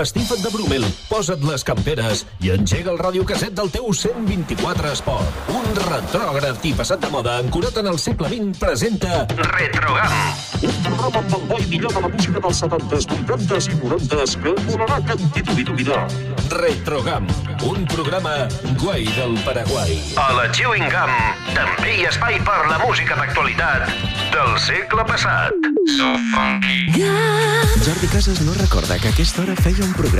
pastillas empastifa't de Brumel, posa't les camperes i engega el radiocaset del teu 124 Esport. Un retrògraf i passat de moda ancorat en el segle XX presenta Retrogam. Un programa amb el bo i millor de la música dels 70s, 80s i 90s que volarà dominar. Retrogam, un programa guai del Paraguai. A la Chewing Gum també hi espai per la música d'actualitat del segle passat. So funky. Jordi Casas no recorda que a aquesta hora feia un programa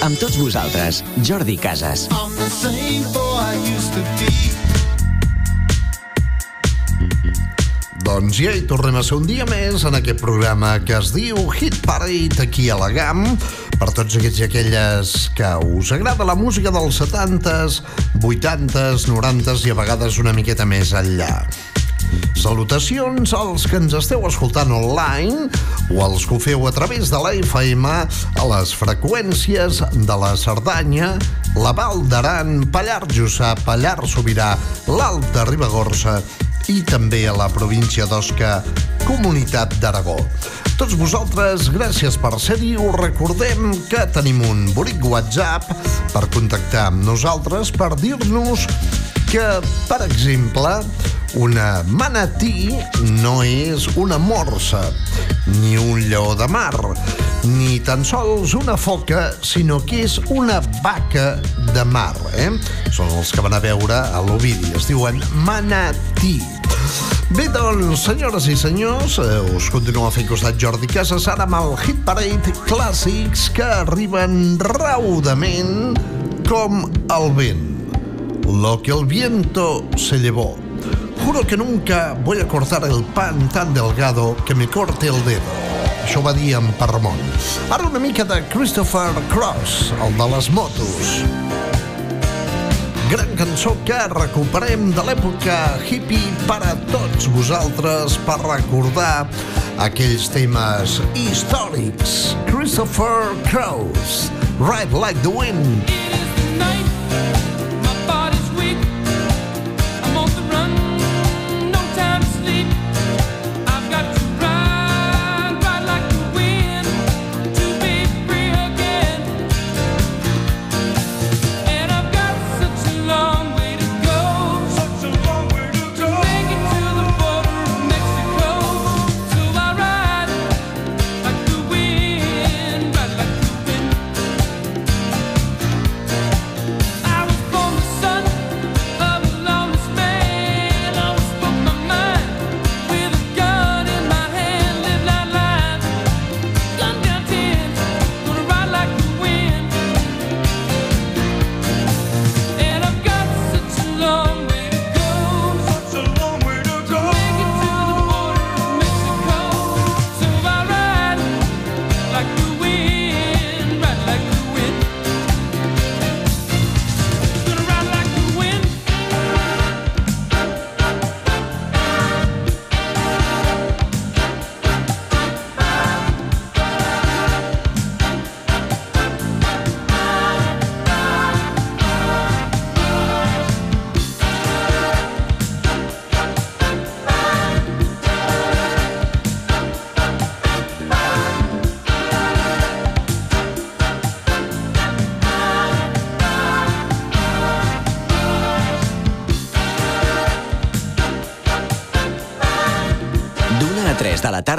Amb tots vosaltres, Jordi Casas. Doncs ja hi tornem a ser un dia més en aquest programa que es diu Hit Parade aquí a la GAM per tots aquests i aquelles que us agrada la música dels 70s, 80s, 90s i a vegades una miqueta més enllà. Salutacions als que ens esteu escoltant online o als que ho feu a través de la FM a les freqüències de la Cerdanya, la Val d'Aran, Pallar Jussà, Pallar Sobirà, l'Alta Ribagorça i també a la província d'Osca, Comunitat d'Aragó. Tots vosaltres, gràcies per ser-hi. Us recordem que tenim un bonic WhatsApp per contactar amb nosaltres, per dir-nos que, per exemple, una manatí no és una morsa, ni un lleó de mar, ni tan sols una foca, sinó que és una vaca de mar. Eh? Són els que van a veure a l'Ovidi. Es diuen manatí. Bé, doncs, senyores i senyors, eh, us continua fent costat Jordi Casas, ara amb el Hit Parade clàssics que arriben raudament com el vent. Lo que el viento se llevó. Juro que nunca voy a cortar el pan tan delgado que me corte el dedo. Això va dir en Parramon. Ara una mica de Christopher Cross, el de les motos. Gran cançó que recuperem de l'època hippie per a tots vosaltres per recordar aquells temes històrics. Christopher Cross, Ride Like the Wind. D'una a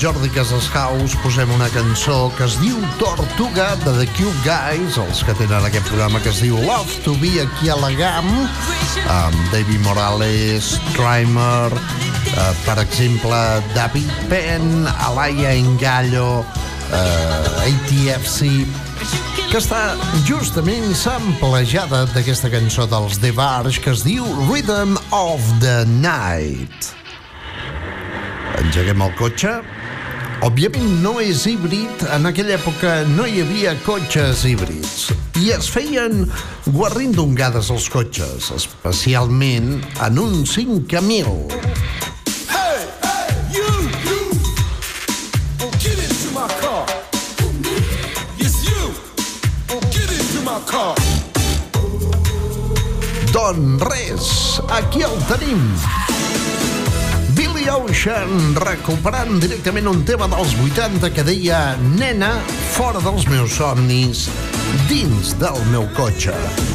Jordi Casashaus posem una cançó que es diu Tortuga de The Cube Guys, els que tenen aquest programa que es diu Love to be aquí a la GAM, amb David Morales, Trimer, eh, per exemple, David Penn, Alaya Engallo, eh, ATFC, que està justament samplejada d'aquesta cançó dels The Barge que es diu Rhythm of the Night. Engeguem el cotxe. Òbviament no és híbrid, en aquella època no hi havia cotxes híbrids i es feien guarrindongades els cotxes, especialment en un 5000. Hey, hey, you, you. Oh, get into my car. Yes, you. Oh, get into my car. Doncs res, aquí el tenim. Billy Ocean recuperant directament un tema dels 80 que deia Nena, fora dels meus somnis, dins del meu cotxe.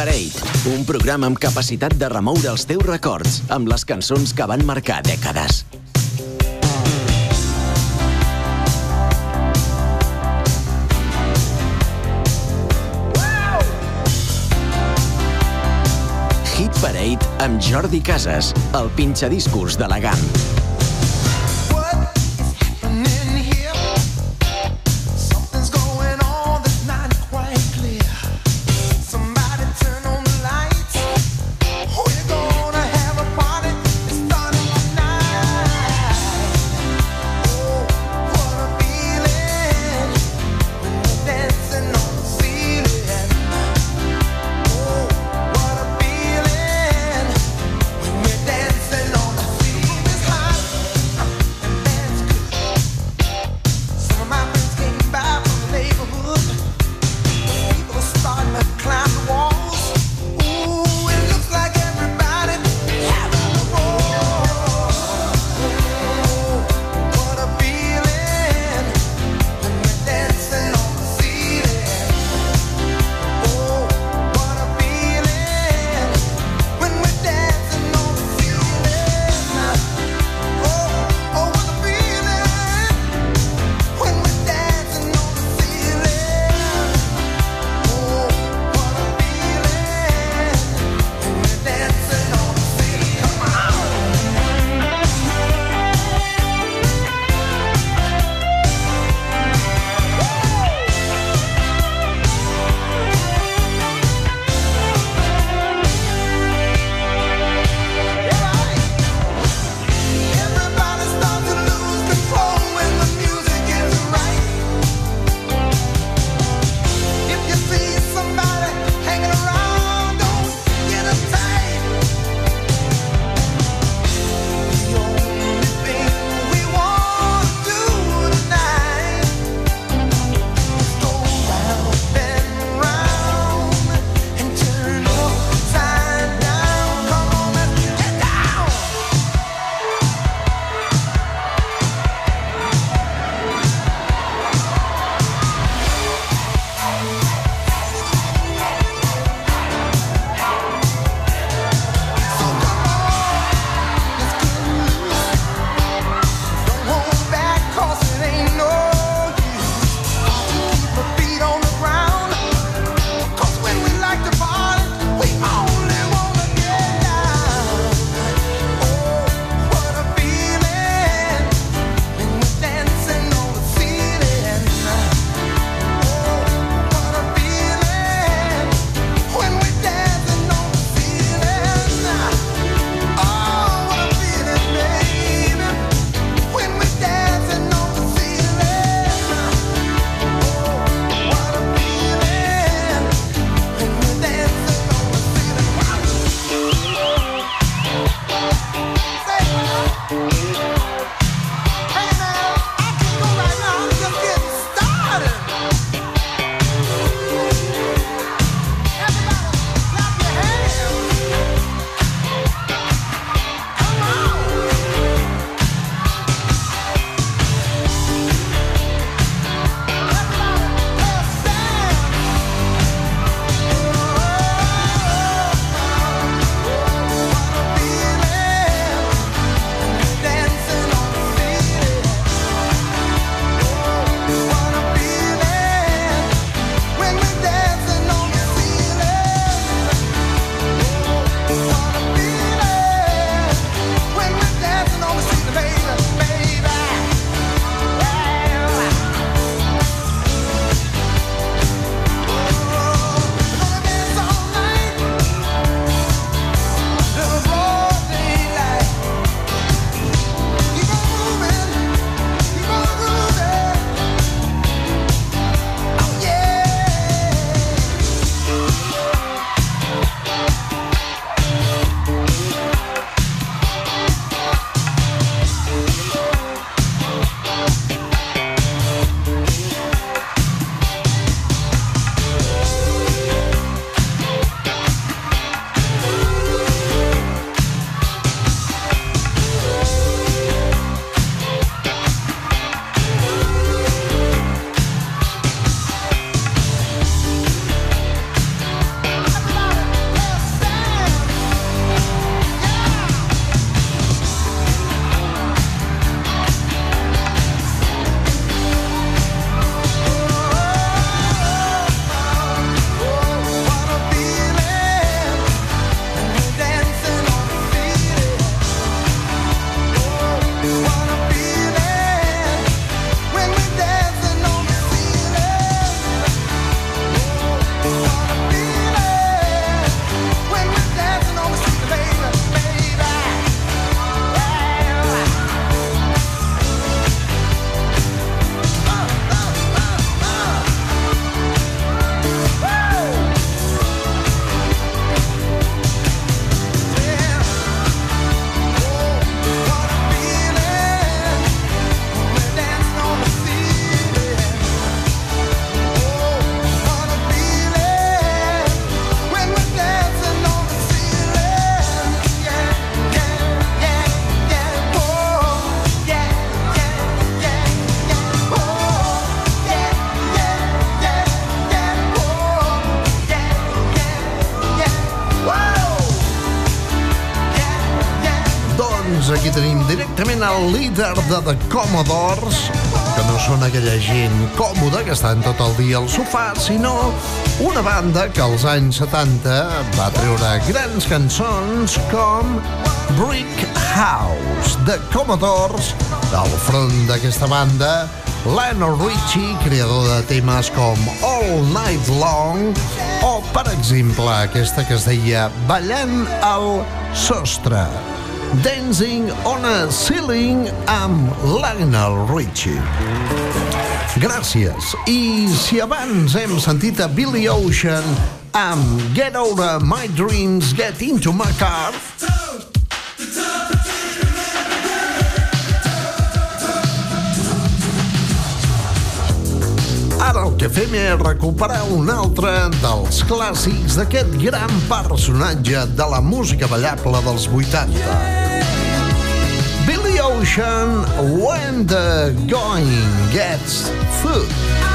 Parade, un programa amb capacitat de remoure els teus records amb les cançons que van marcar dècades. Hit Parade amb Jordi Casas, el pinxadiscos de la GAM. de The Commodores, que no són aquella gent còmoda que estan tot el dia al sofà, sinó una banda que als anys 70 va treure grans cançons com Brick House, The Commodores, del front d'aquesta banda, Lionel Richie, creador de temes com All Night Long o, per exemple, aquesta que es deia Ballant al sostre. Dancing on a Ceiling amb Lionel Richie. Gràcies. I si abans hem sentit a Billy Ocean amb Get Over My Dreams, Get Into My Car, que fem és recuperar un altre dels clàssics d'aquest gran personatge de la música ballable dels 80. Billy Ocean, When the Going Gets Food.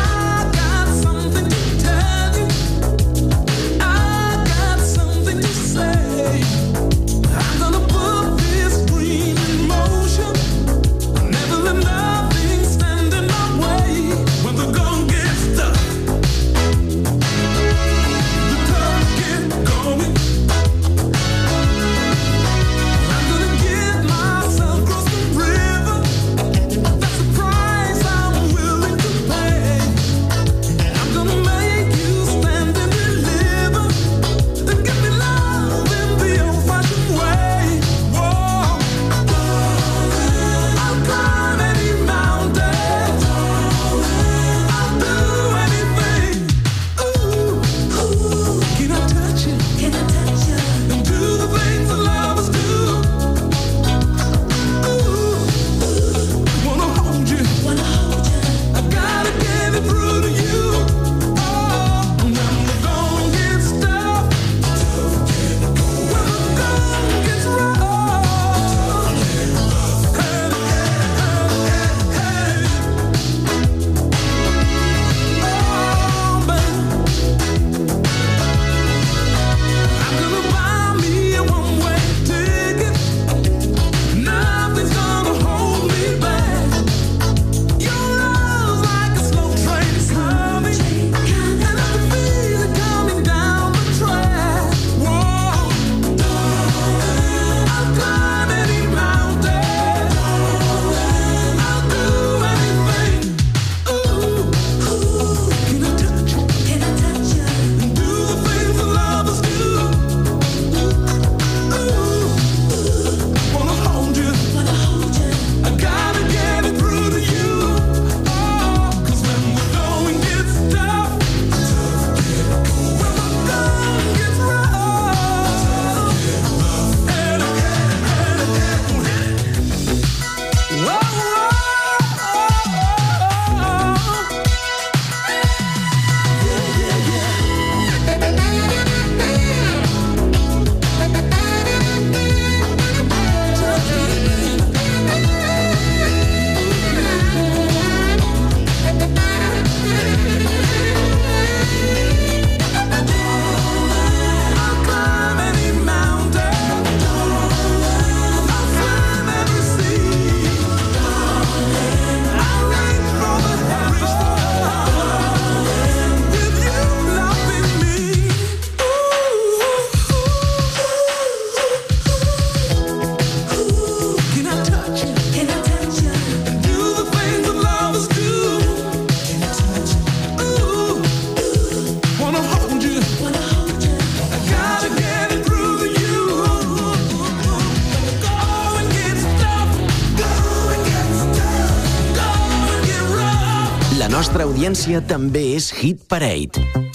freqüència també és Hit Parade.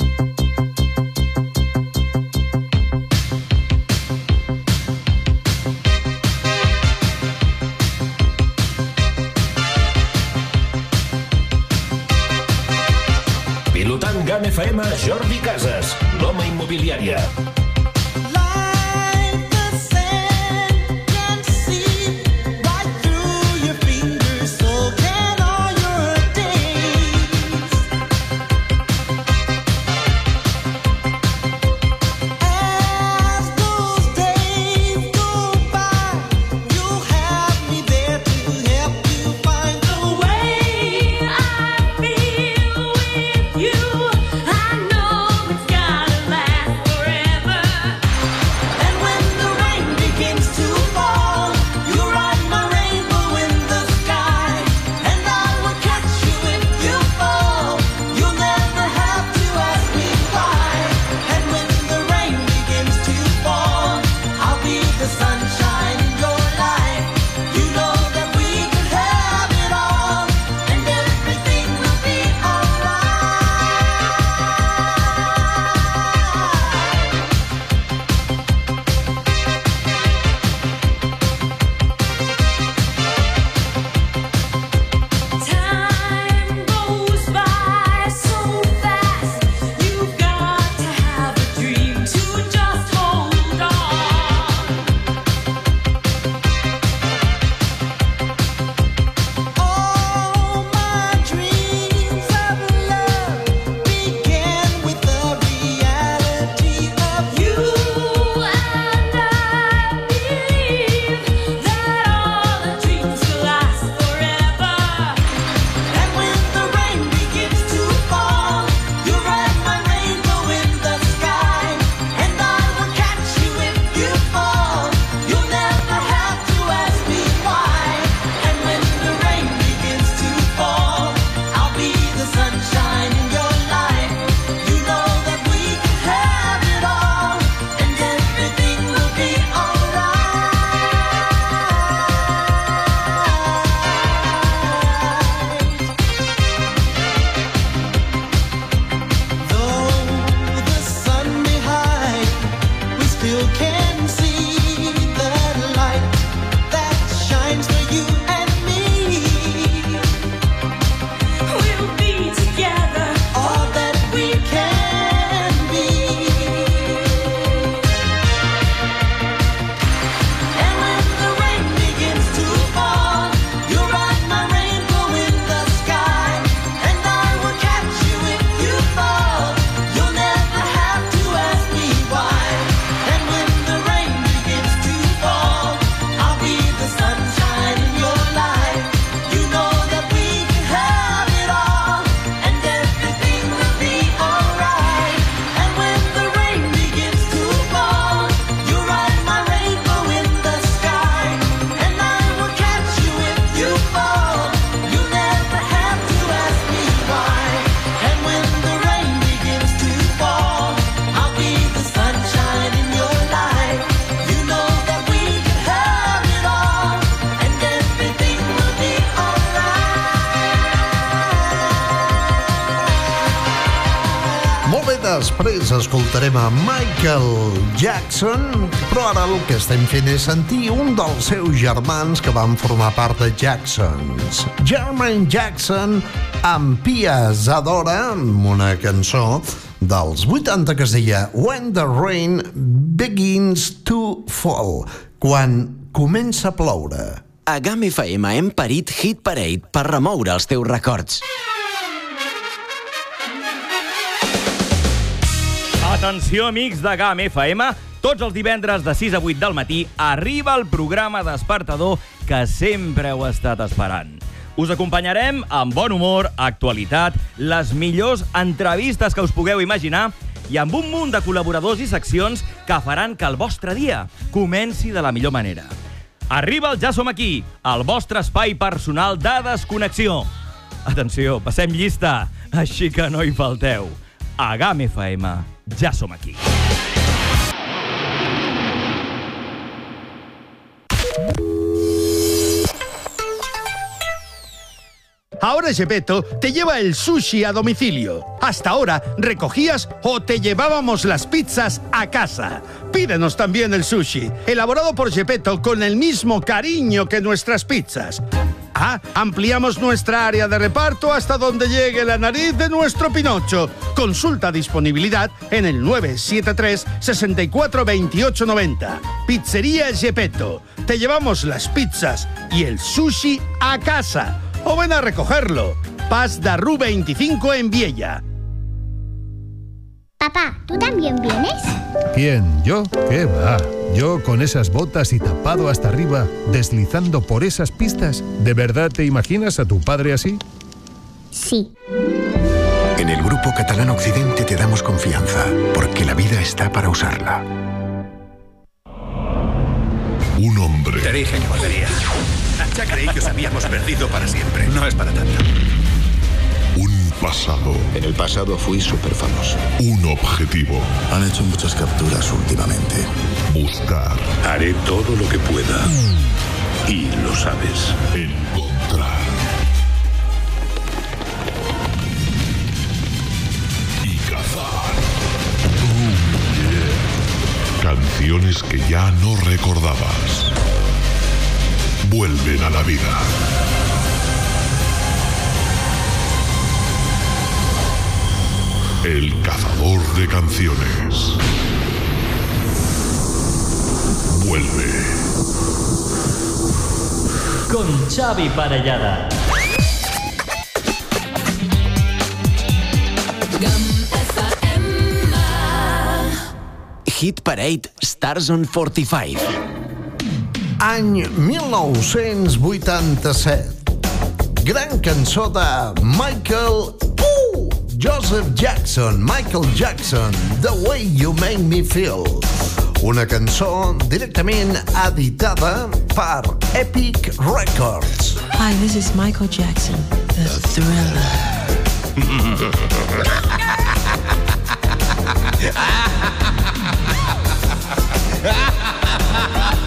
See escoltarem a Michael Jackson, però ara el que estem fent és sentir un dels seus germans que van formar part de Jacksons. Jermaine Jackson amb Pia Zadora, amb una cançó dels 80 que es deia When the Rain Begins to Fall, quan comença a ploure. A GAM FM hem parit Hit Parade per remoure els teus records. Atenció, amics de GAM FM. Tots els divendres de 6 a 8 del matí arriba el programa despertador que sempre heu estat esperant. Us acompanyarem amb bon humor, actualitat, les millors entrevistes que us pugueu imaginar i amb un munt de col·laboradors i seccions que faran que el vostre dia comenci de la millor manera. Arriba el Ja som aquí, el vostre espai personal de desconnexió. Atenció, passem llista, així que no hi falteu. A GAM FM, ja som aquí. Ahora Gepetto te lleva el sushi a domicilio. Hasta ahora recogías o te llevábamos las pizzas a casa. Pídenos también el sushi, elaborado por Gepetto con el mismo cariño que nuestras pizzas. Ah, ampliamos nuestra área de reparto hasta donde llegue la nariz de nuestro Pinocho. Consulta disponibilidad en el 973 64 28 90. Pizzería Gepetto. Te llevamos las pizzas y el sushi a casa. O ven a recogerlo. Paz de Ru 25 en Viella. Papá, ¿tú también vienes? ¿Quién? ¿Yo? ¿Qué va? Yo con esas botas y tapado hasta arriba, deslizando por esas pistas. ¿De verdad te imaginas a tu padre así? Sí. En el Grupo Catalán Occidente te damos confianza, porque la vida está para usarla. Un hombre. Te dije que volvería. Ya creí que os habíamos perdido para siempre. No es para tanto. Pasado. En el pasado fui súper famoso. Un objetivo. Han hecho muchas capturas últimamente. Buscar. Haré todo lo que pueda. Y lo sabes. Encontrar. Y cazar. Oh, yeah. Canciones que ya no recordabas. Vuelven a la vida. El cazador de canciones. Vuelve. Con Xavi Parellada. Hit Parade Stars on 45. Any 1987. Gran cançó de Michael Joseph Jackson, Michael Jackson, The Way You Make Me Feel. Una cançó directament editada per Epic Records. Hi, this is Michael Jackson, the thriller.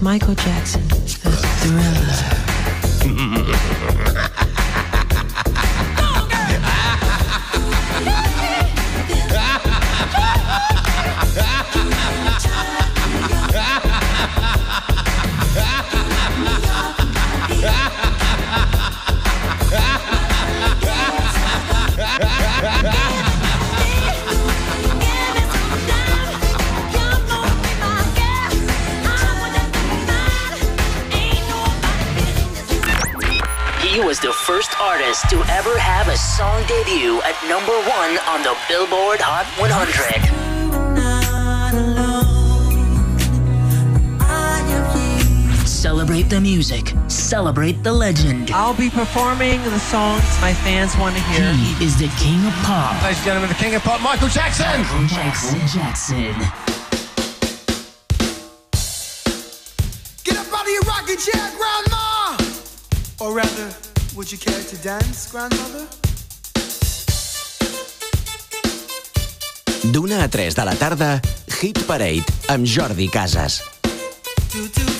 Michael Jackson. celebrate the legend. I'll be performing the songs my fans want to hear. He is the king of pop. Ladies and gentlemen, the king of pop, Michael Jackson. Michael Jackson. Jackson. Get up out of your rocking chair, Grandma! Or rather, would you care to dance, Grandmother? D'una a tres de la tarda, Hit Parade, amb Jordi Casas. Do, do.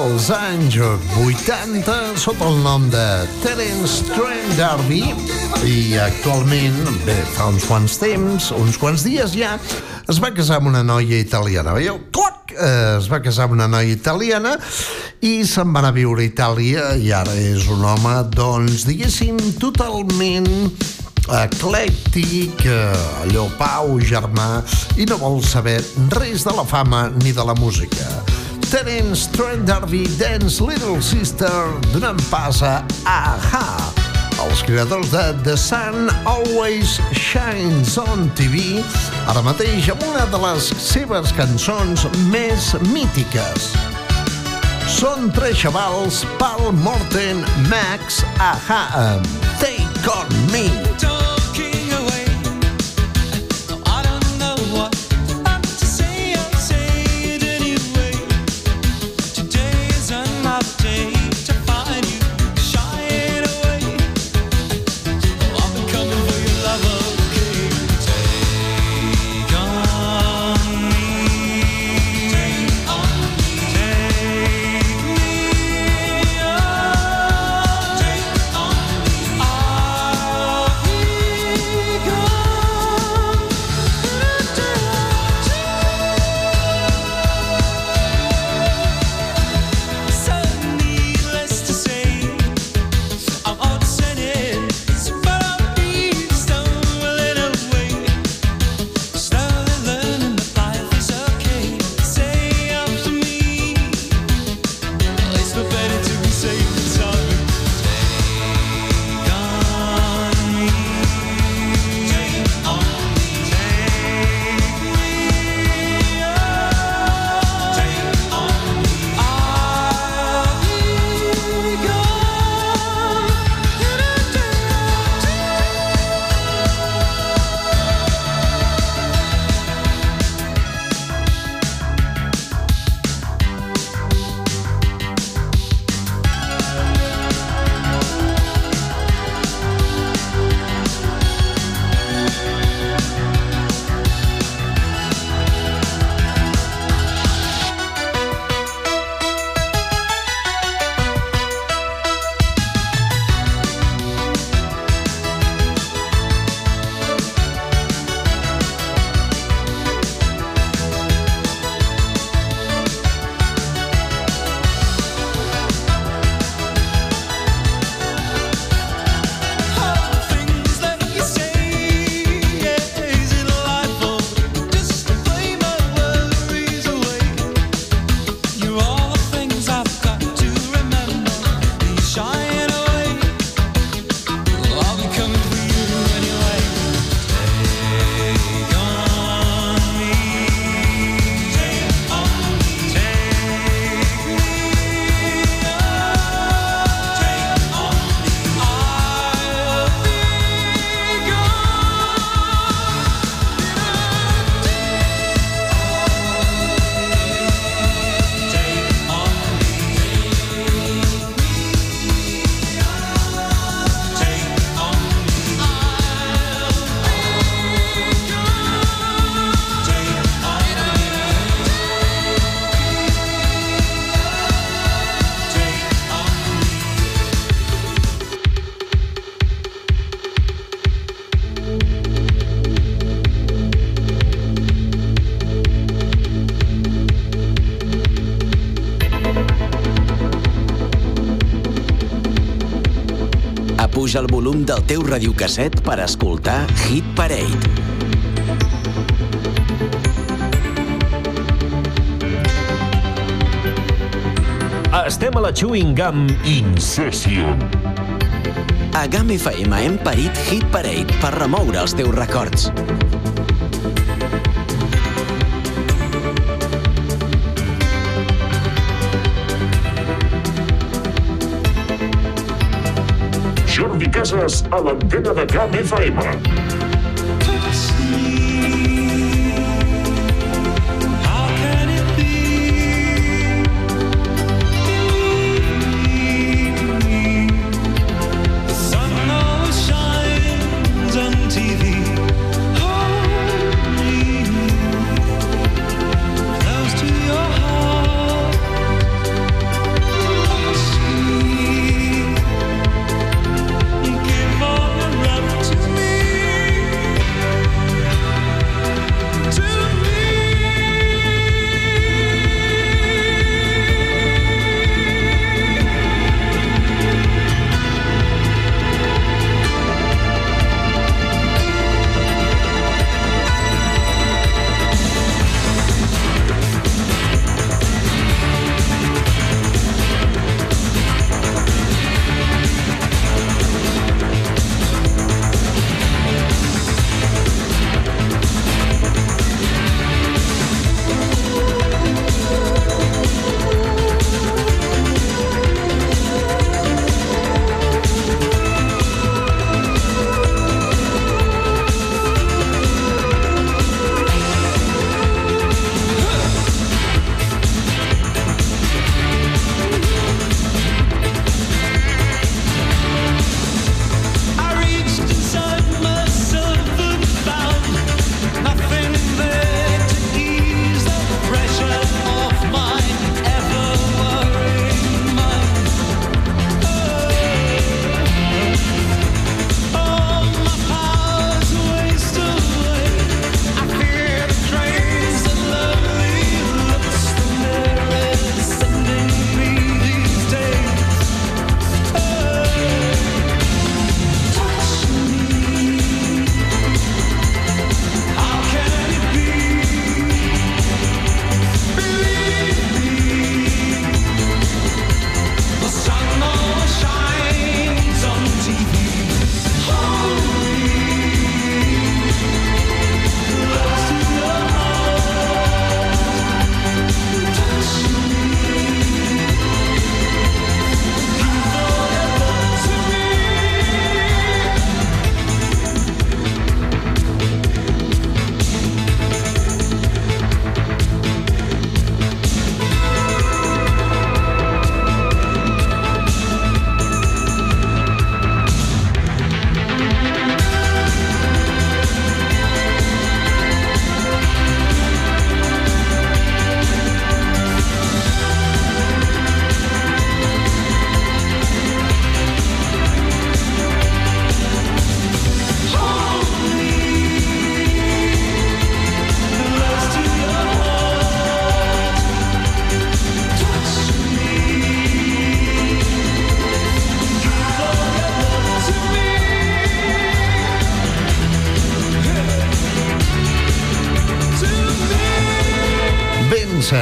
als anys 80 sota el nom de Terence Trent D'Arby i actualment, bé, fa uns quants temps, uns quants dies ja, es va casar amb una noia italiana. Veieu? Cloc! Eh, es va casar amb una noia italiana i se'n va anar a viure a Itàlia i ara és un home, doncs, diguéssim, totalment eclèctic, eh, allò pau, germà, i no vol saber res de la fama ni de la música. Terence Trent D'Arby, Dance Little Sister donant pas a Aha. Els creadors de The Sun Always Shines on TV ara mateix amb una de les seves cançons més mítiques. Són tres xavals, Pal Morten, Max, Aha, Take On Me. Puja el volum del teu radiocasset per escoltar Hit Parade. Estem a la Chewing Gum In Session. A GAM FM hem parit Hit Parade per remoure els teus records. hores a l'antena de Camp FM.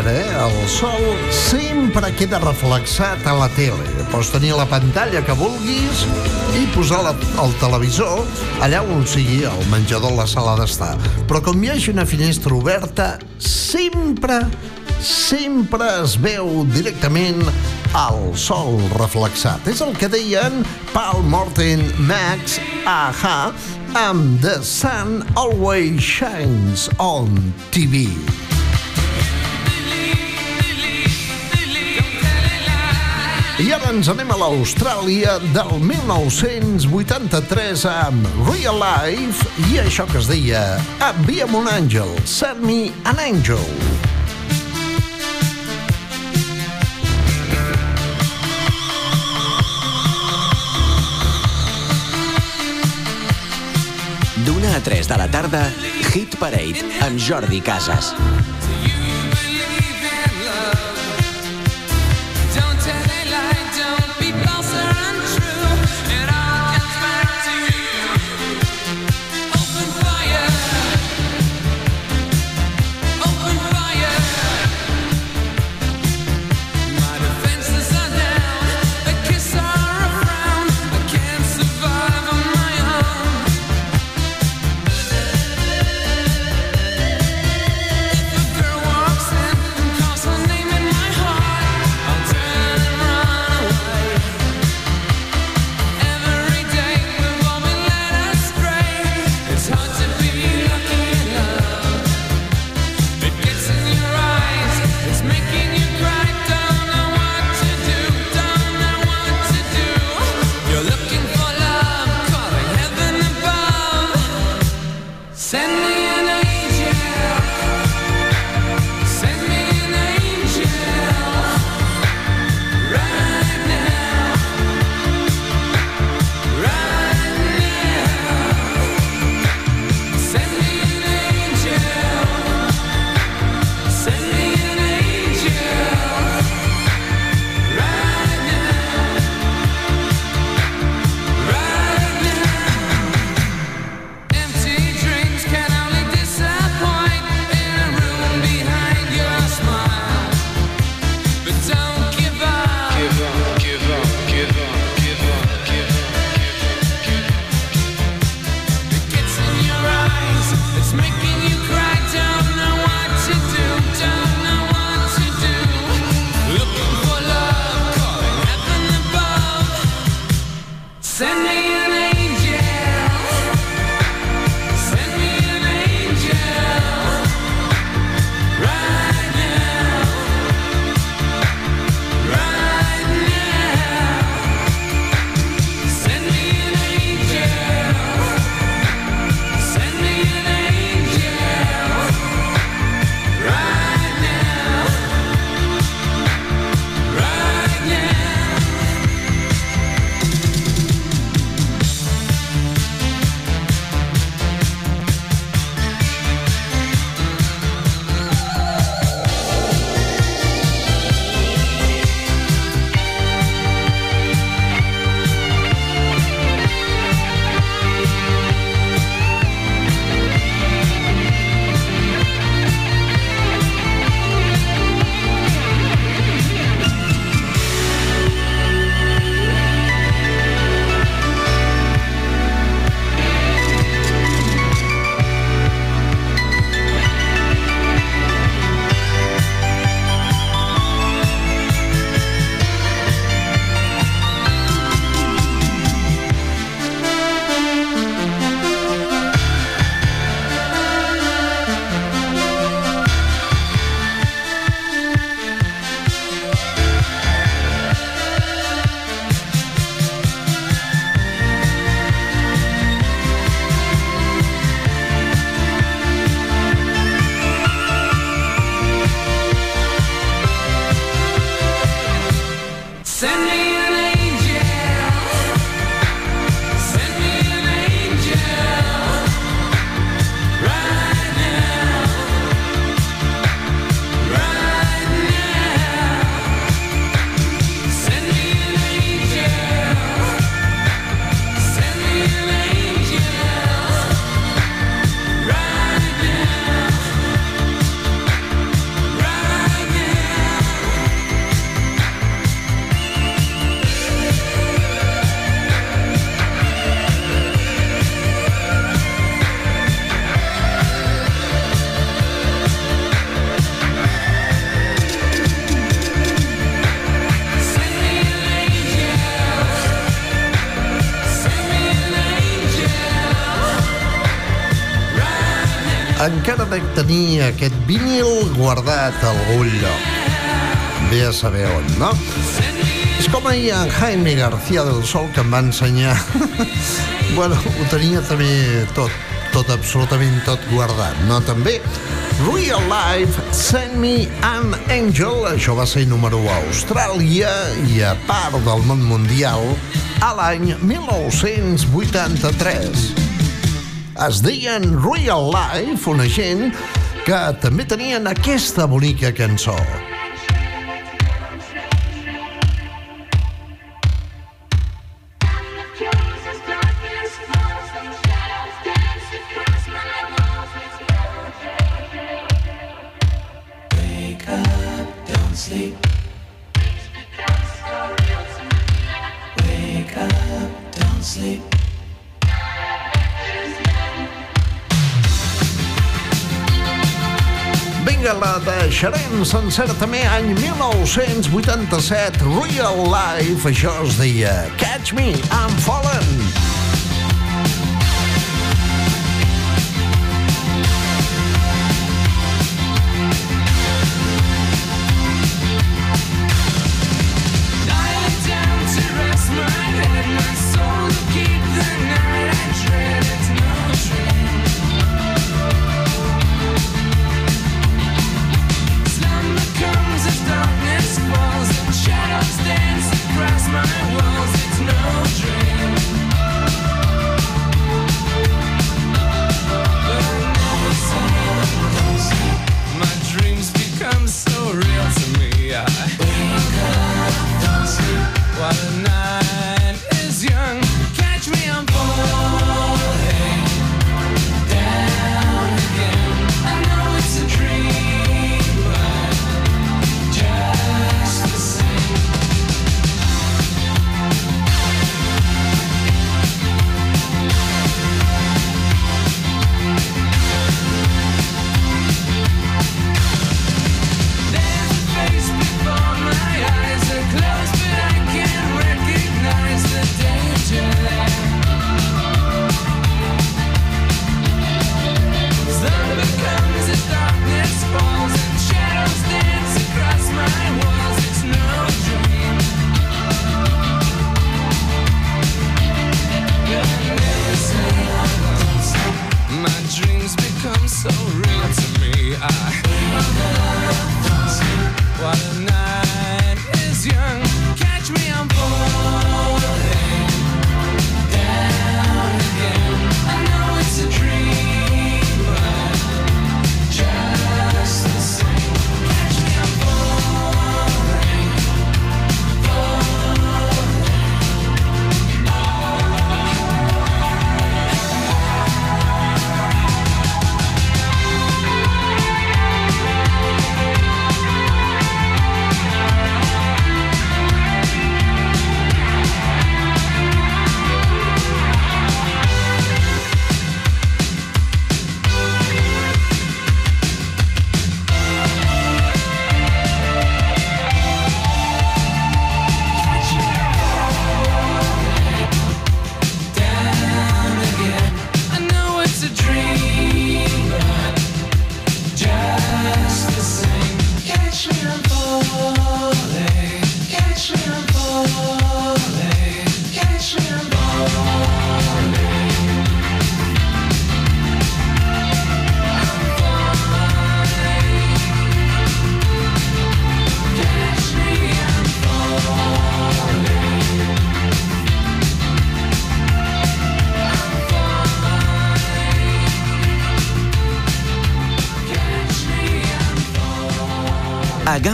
Cert, eh? El sol sempre queda reflexat a la tele. Pots tenir la pantalla que vulguis i posar la, el televisor allà on sigui, al menjador, la sala d'estar. Però com hi hagi una finestra oberta, sempre, sempre es veu directament el sol reflexat. És el que deien Paul Morton, Max, Aha, amb The Sun Always Shines on TV. Ens anem a l'Austràlia del 1983 amb Real Life i això que es deia Envia'm un àngel, send me an angel. D'una a 3 de la tarda, Hit Parade amb Jordi Casas. encara dec tenir aquest vinil guardat a algun lloc. Ve a saber on, no? És com ahir en Jaime García del Sol que em va ensenyar. bueno, ho tenia també tot, tot, absolutament tot guardat, no? També Real Life, Send Me an Angel, això va ser número 1 a Austràlia i a part del món mundial a l'any 1983 es deien Real Life, una gent que també tenien aquesta bonica cançó. sencera també any 1987, Real Life, això es deia Catch Me, I'm Fallen.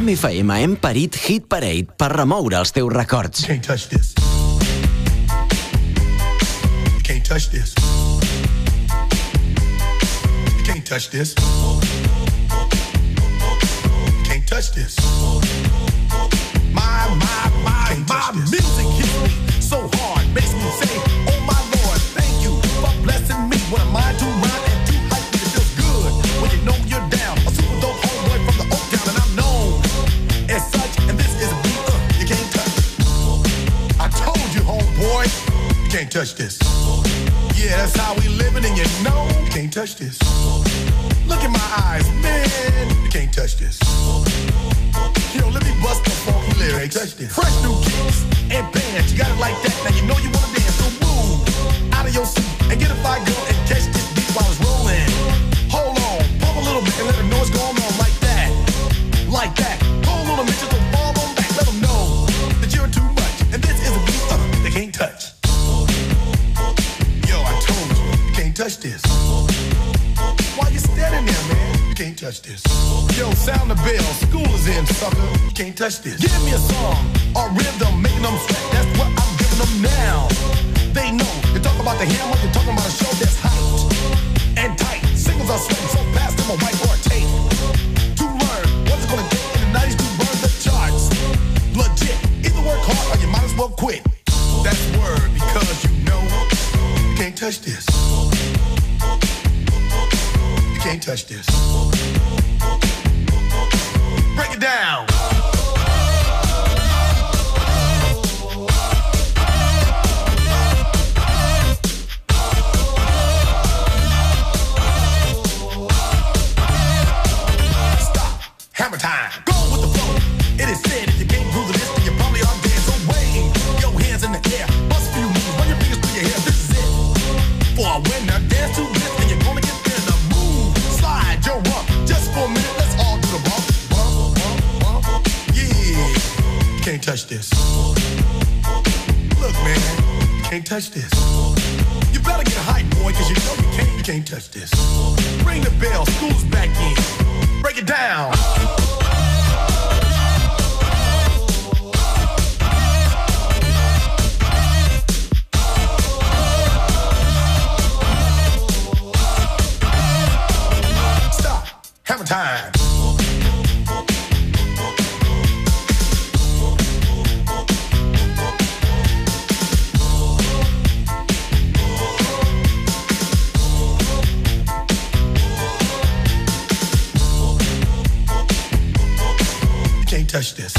Jam FM hem parit Hit Parade per remoure els teus records. Can't touch this. Can't touch this. Can't touch this. Can't touch this. My, my, my, my music hits me so hard, makes me say can't touch this. Yeah, that's how we living, and you know you can't touch this. Look in my eyes, man, you can't touch this. Yo, let me bust the funky lyrics. Touch this. Fresh new kicks and bands, you got it like that. Now you know you wanna dance, so move out of your seat and get a fire girl and catch this beat while it's rolling. Hold on, pump a little bit and let the noise go on. Bell. School is in, sucker. You can't touch this. Give me a song or rhythm, making them sweat. That's what I'm giving them now. They know. You talk about the hammer, you're talking about a show that's hyped and tight. Singles are sweating so fast, them a whiteboard tape. To learn what it's gonna take in the 90s to burn the charts. Legit. Either work hard or you might as well quit. That's word because you know you can't touch this. You can't touch this. Break it down. Touch this. You better get hype, boy, cause you know you can't, you can't touch this. Ring the bell, school's back in. Break it down. Touch this.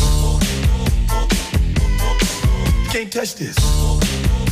You can't touch this.